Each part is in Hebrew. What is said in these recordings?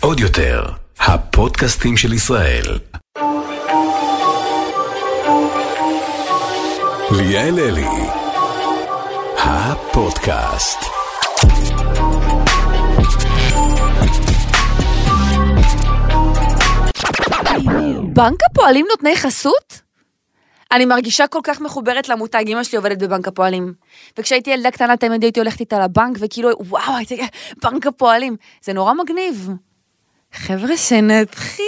עוד יותר, הפודקאסטים של ישראל. ליאל אלי, הפודקאסט. בנק הפועלים נותני חסות? אני מרגישה כל כך מחוברת למותג, אמא שלי עובדת בבנק הפועלים. וכשהייתי ילדה קטנה תמיד הייתי הולכת איתה לבנק, וכאילו, וואו, הייתי, בנק הפועלים. זה נורא מגניב. חבר'ה, שנתחיל!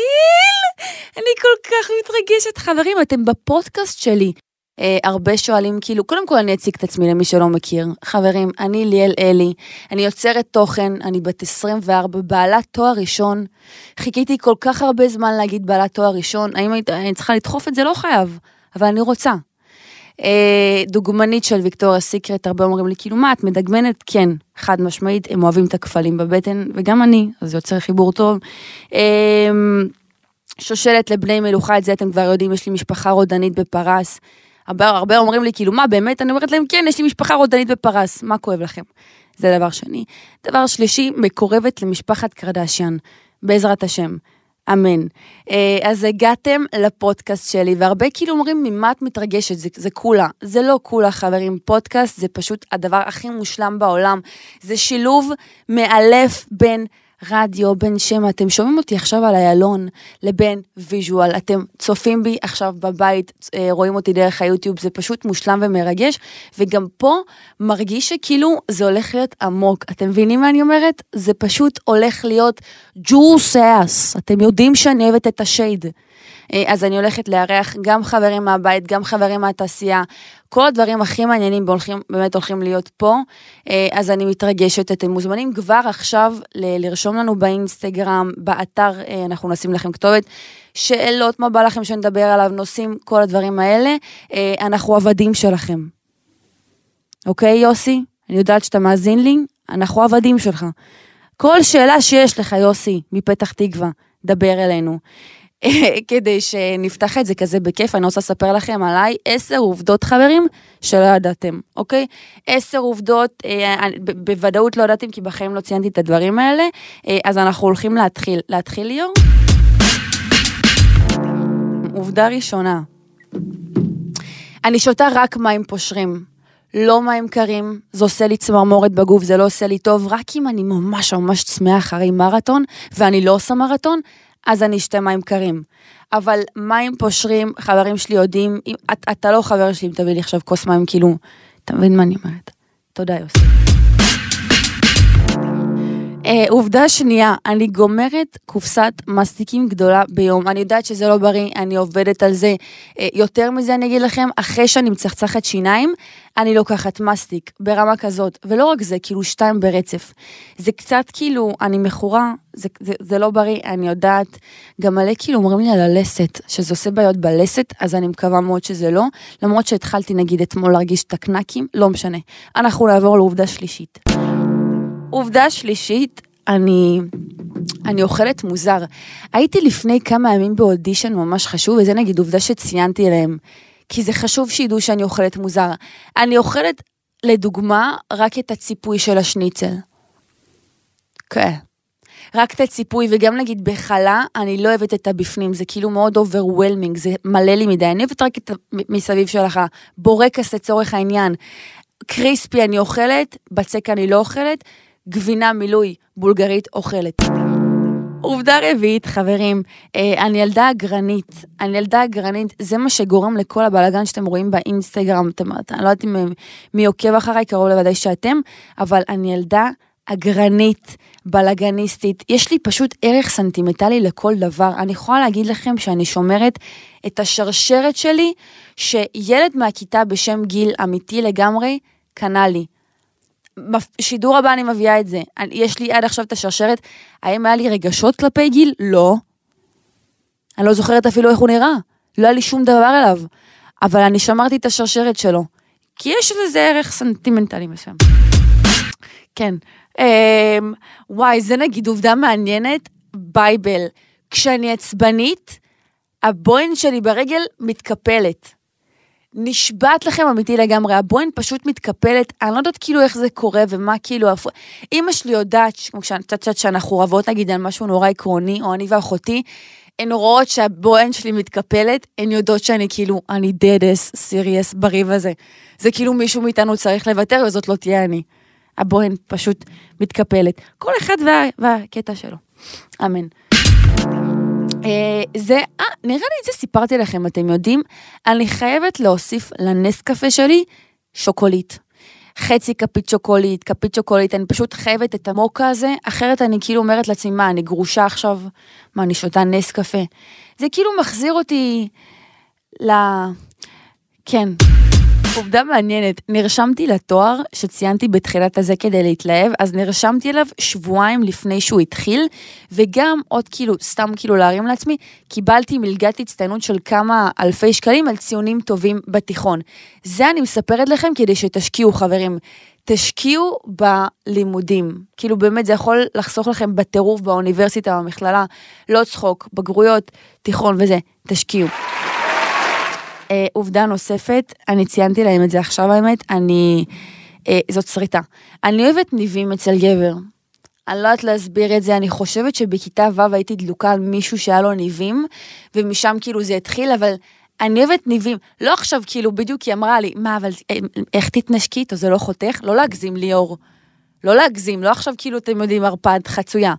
אני כל כך מתרגשת. חברים, אתם בפודקאסט שלי. אה, הרבה שואלים, כאילו, קודם כל אני אציג את עצמי למי שלא מכיר. חברים, אני ליאל אלי, אני יוצרת תוכן, אני בת 24, בעלת תואר ראשון. חיכיתי כל כך הרבה זמן להגיד בעלת תואר ראשון, האם היית- אני צריכה לדחוף את זה? לא חייב, אבל אני רוצה. אה, דוגמנית של ויקטוריה סיקרט, הרבה אומרים לי, כאילו, מה, את מדגמנת? כן, חד משמעית, הם אוהבים את הכפלים בבטן, וגם אני, אז יוצר חיבור טוב. אה, שושלת לבני מלוכה, את זה אתם כבר יודעים, יש לי משפחה רודנית בפרס. הרבה, הרבה אומרים לי, כאילו, מה, באמת? אני אומרת להם, כן, יש לי משפחה רודנית בפרס, מה כואב לכם? זה דבר שני. דבר שלישי, מקורבת למשפחת קרדשיאן, בעזרת השם. אמן. אה, אז הגעתם לפודקאסט שלי, והרבה כאילו אומרים, ממה את מתרגשת? זה, זה קולה. זה לא קולה, חברים. פודקאסט זה פשוט הדבר הכי מושלם בעולם. זה שילוב מאלף בין רדיו, בין שמע. אתם שומעים אותי עכשיו על איילון, לבין visual. אתם צופים בי עכשיו בבית, אה, רואים אותי דרך היוטיוב, זה פשוט מושלם ומרגש. וגם פה מרגיש שכאילו זה הולך להיות עמוק. אתם מבינים מה אני אומרת? זה פשוט הולך להיות ג'וסאס. אתם יודעים שאני אוהבת את ה shade. אה, אז אני הולכת לארח גם חברים מהבית, גם חברים מהתעשייה. כל הדברים הכי מעניינים הולכים, באמת הולכים להיות פה. אה, אז אני מתרגשת. אתם מוזמנים כבר עכשיו ל- לרשום לנו באינסטגרם, באתר, אה, אנחנו נשים לכם כתובת. שאלות, מה בא לכם שנדבר עליו, נושאים, כל הדברים האלה. אנחנו עבדים שלכם. אוקיי, יוסי? אני יודעת שאתה מאזין לי, אנחנו עבדים שלך. כל שאלה שיש לך, יוסי, מפתח תקווה, דבר אלינו. כדי שנפתח את זה כזה בכיף, אני רוצה לספר לכם עליי עשר עובדות, חברים, שלא ידעתם, אוקיי? עשר עובדות, אה, ב- בוודאות לא ידעתם, כי בחיים לא ציינתי את הדברים האלה, אה, אז אנחנו הולכים להתחיל. להתחיל, ליאור? עובדה ראשונה, אני שותה רק מים פושרים. לא מים קרים, זה עושה לי צמרמורת בגוף, זה לא עושה לי טוב, רק אם אני ממש ממש צמאה אחרי מרתון, ואני לא עושה מרתון, אז אני אשתה מים קרים. אבל מים פושרים, חברים שלי יודעים, אם, את, אתה לא חבר שלי אם תביא לי עכשיו כוס מים, כאילו, אתה מבין מה אני אומרת? תודה, יוסי. אה, עובדה שנייה, אני גומרת קופסת מסטיקים גדולה ביום. אני יודעת שזה לא בריא, אני עובדת על זה. אה, יותר מזה אני אגיד לכם, אחרי שאני מצחצחת שיניים, אני לוקחת מסטיק ברמה כזאת. ולא רק זה, כאילו שתיים ברצף. זה קצת כאילו, אני מכורה, זה, זה, זה לא בריא, אני יודעת. גם מלא כאילו אומרים לי על הלסת, שזה עושה בעיות בלסת, אז אני מקווה מאוד שזה לא. למרות שהתחלתי נגיד אתמול להרגיש את הקנקים, לא משנה. אנחנו נעבור לעובדה שלישית. עובדה שלישית, אני, אני אוכלת מוזר. הייתי לפני כמה ימים באודישן ממש חשוב, וזה נגיד עובדה שציינתי אליהם. כי זה חשוב שידעו שאני אוכלת מוזר. אני אוכלת, לדוגמה, רק את הציפוי של השניצל. כן. רק את הציפוי, וגם נגיד בחלה, אני לא אוהבת את הבפנים, זה כאילו מאוד overwhelming, זה מלא לי מדי, אני אוהבת רק את המסביב שלך, בורקס לצורך העניין. crispy אני אוכלת, בצק אני לא אוכלת, גבינה מילוי בולגרית אוכלת. עובדה רביעית, חברים, אה, אני ילדה אגרנית. אני ילדה אגרנית, זה מה שגורם לכל הבלאגן שאתם רואים באינסטגרם. אתם, אני לא יודעת אם מי עוקב אחריי, קרוב לוודאי שאתם, אבל אני ילדה אגרנית, בלאגניסטית. יש לי פשוט ערך סנטימנטלי לכל דבר. אני יכולה להגיד לכם שאני שומרת את השרשרת שלי, שילד מהכיתה בשם גיל, אמיתי לגמרי, קנה לי. שידור הבא אני מביאה את זה. יש לי עד עכשיו את השרשרת. האם היה לי רגשות כלפי גיל? לא. אני לא זוכרת אפילו איך הוא נראה. לא היה לי שום דבר אליו. אבל אני שמרתי את השרשרת שלו. כי יש לזה ערך סנטימנטלי מסוים. כן. אמ, וואי, זה נגיד עובדה מעניינת. Bible. כשאני עצבנית, הבוהן שלי ברגל מתקפלת. נשבעת לכם אמיתי לגמרי, הבוהן פשוט מתקפלת, אני לא יודעת כאילו איך זה קורה ומה כאילו, אמא שלי יודעת, כמו כשאת שאנחנו רבות נגיד על משהו נורא עקרוני, או אני ואחותי, הן רואות שהבוהן שלי מתקפלת, הן יודעות שאני כאילו, אני ass serious בריב הזה. זה כאילו מישהו מאיתנו צריך לוותר וזאת לא תהיה אני. הבוהן פשוט מתקפלת. כל אחד וה, והקטע שלו. אמן. אה, זה, אה, נראה לי את זה סיפרתי לכם, אתם יודעים? אני חייבת להוסיף לנס קפה שלי שוקולית. חצי כפית שוקולית, כפית שוקולית, אני פשוט חייבת את המוקה הזה, אחרת אני כאילו אומרת לעצמי, מה, אני גרושה עכשיו? מה, אני שותה נס קפה? זה כאילו מחזיר אותי ל... כן. עובדה מעניינת, נרשמתי לתואר שציינתי בתחילת הזה כדי להתלהב, אז נרשמתי אליו שבועיים לפני שהוא התחיל, וגם עוד כאילו, סתם כאילו להרים לעצמי, קיבלתי מלגת הצטיינות של כמה אלפי שקלים על ציונים טובים בתיכון. זה אני מספרת לכם כדי שתשקיעו חברים. תשקיעו בלימודים. כאילו באמת זה יכול לחסוך לכם בטירוף באוניברסיטה, במכללה, לא צחוק, בגרויות, תיכון וזה, תשקיעו. אה, עובדה נוספת, אני ציינתי להם את זה עכשיו האמת, אני, אה, זאת שריטה. אני אוהבת ניבים אצל גבר. אני לא יודעת להסביר את זה, אני חושבת שבכיתה ו' הייתי דלוקה על מישהו שהיה לו ניבים, ומשם כאילו זה התחיל, אבל אני אוהבת ניבים. לא עכשיו כאילו, בדיוק היא אמרה לי, מה, אבל אה, איך תתנשקי איתו, זה לא חותך? לא להגזים ליאור. לא להגזים, לא עכשיו כאילו, אתם יודעים, ערפד חצויה.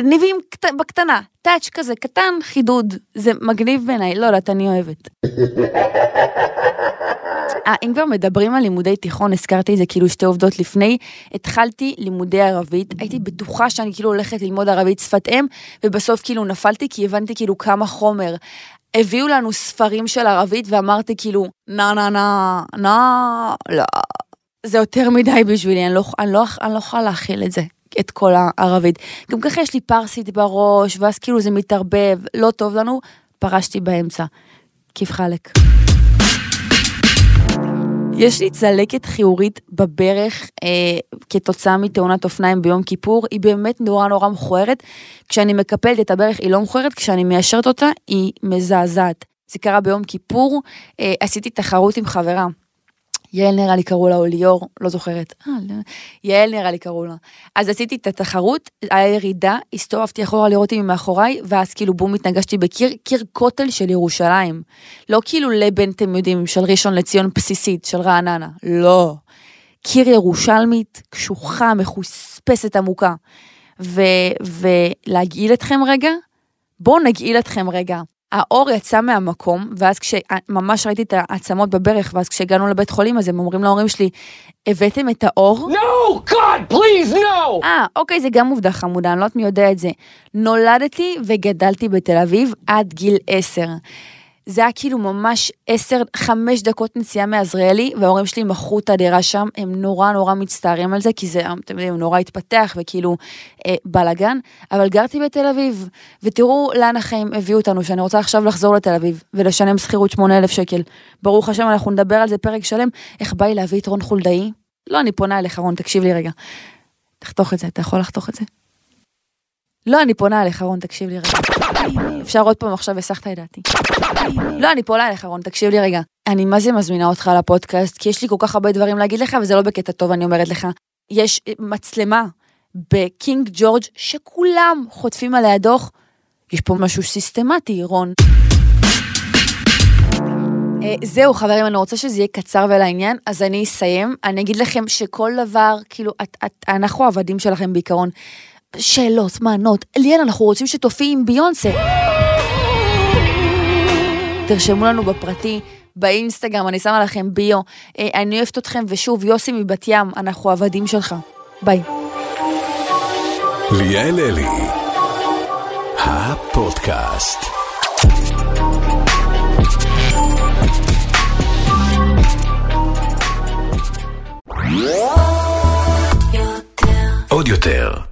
ניבים קט... בקטנה, טאץ' כזה, קטן, חידוד. זה מגניב בעיניי, לא יודעת, אני אוהבת. אה, אם כבר מדברים על לימודי תיכון, הזכרתי את זה כאילו שתי עובדות לפני, התחלתי לימודי ערבית, הייתי בטוחה שאני כאילו הולכת ללמוד ערבית שפת אם, ובסוף כאילו נפלתי כי הבנתי כאילו כמה חומר. הביאו לנו ספרים של ערבית ואמרתי כאילו, נה נה נה, נה, לא. זה יותר מדי בשבילי, אני לא, אני לא, לא להכיל את זה. את כל הערבית. גם ככה יש לי פרסית בראש, ואז כאילו זה מתערבב, לא טוב לנו, פרשתי באמצע. כיף חלק. יש לי צלקת חיורית בברך אה, כתוצאה מתאונת אופניים ביום כיפור, היא באמת נורא נורא מכוערת. כשאני מקפלת את הברך היא לא מכוערת, כשאני מיישרת אותה היא מזעזעת. זה קרה ביום כיפור, אה, עשיתי תחרות עם חברה. יעל נראה לי קראו לה, או ליאור, לא זוכרת. אה, לא. יעל נראה לי קראו לה. אז עשיתי את התחרות, היה ירידה, הסתובבתי אחורה לראות אם היא מאחוריי, ואז כאילו בום התנגשתי בקיר, קיר כותל של ירושלים. לא כאילו לבן, אתם יודעים, של ראשון לציון בסיסית, של רעננה. לא. קיר ירושלמית, קשוחה, מחוספסת עמוקה. ולהגעיל אתכם רגע? בואו נגעיל אתכם רגע. האור יצא מהמקום, ואז כשממש ראיתי את העצמות בברך, ואז כשהגענו לבית חולים, אז הם אומרים להורים שלי, הבאתם את האור? No! God, please, no! אה, אוקיי, זה גם עובדה חמודה, אני לא יודעת מי יודע את זה. נולדתי וגדלתי בתל אביב עד גיל עשר. זה היה כאילו ממש עשר, חמש דקות נסיעה מעזריאלי, וההורים שלי מכרו את הדירה שם, הם נורא נורא מצטערים על זה, כי זה, אתם יודעים, נורא התפתח וכאילו אה, בלאגן, אבל גרתי בתל אביב, ותראו לאן החיים הביאו אותנו, שאני רוצה עכשיו לחזור לתל אביב, ולשלם שכירות 8,000 שקל. ברוך השם, אנחנו נדבר על זה פרק שלם, איך בא לי להביא את רון חולדאי? לא, אני פונה אליך, רון, תקשיב לי רגע. תחתוך את זה, אתה יכול לחתוך את זה? לא, אני פונה אליך, רון, תקשיב לי רגע. אפשר עוד פעם עכשיו, הסחת את דעתי. לא, אני פונה אליך, רון, תקשיב לי רגע. אני מה זה מזמינה אותך לפודקאסט, כי יש לי כל כך הרבה דברים להגיד לך, וזה לא בקטע טוב, אני אומרת לך. יש מצלמה בקינג ג'ורג' שכולם חוטפים עליה דוח. יש פה משהו סיסטמטי, רון. אה, זהו חברים, אני רוצה שזה יהיה קצר ולעניין, אז אני אסיים. אני אגיד לכם שכל דבר, כאילו, את, את, אנחנו עבדים שלכם בעיקרון. שאלות, מענות, ליאן, אנחנו רוצים שתופיעי עם ביונסה. תרשמו לנו בפרטי, באינסטגרם, אני שמה לכם ביו. אה, אני אוהבת אתכם, ושוב, יוסי מבת ים, אנחנו עבדים שלך. ביי. ליאל אלי, הפודקאסט. עוד יותר,